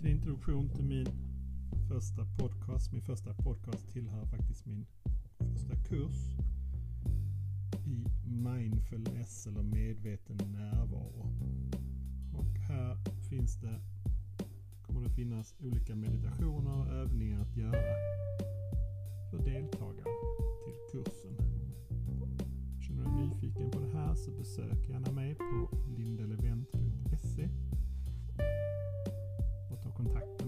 liten introduktion till min första podcast. Min första podcast tillhör faktiskt min första kurs i mindfulness eller medveten närvaro. Och här finns det, kommer det finnas olika meditationer och övningar att göra för deltagare till kursen. Känner du dig nyfiken på det här så besök gärna mig på kontakt.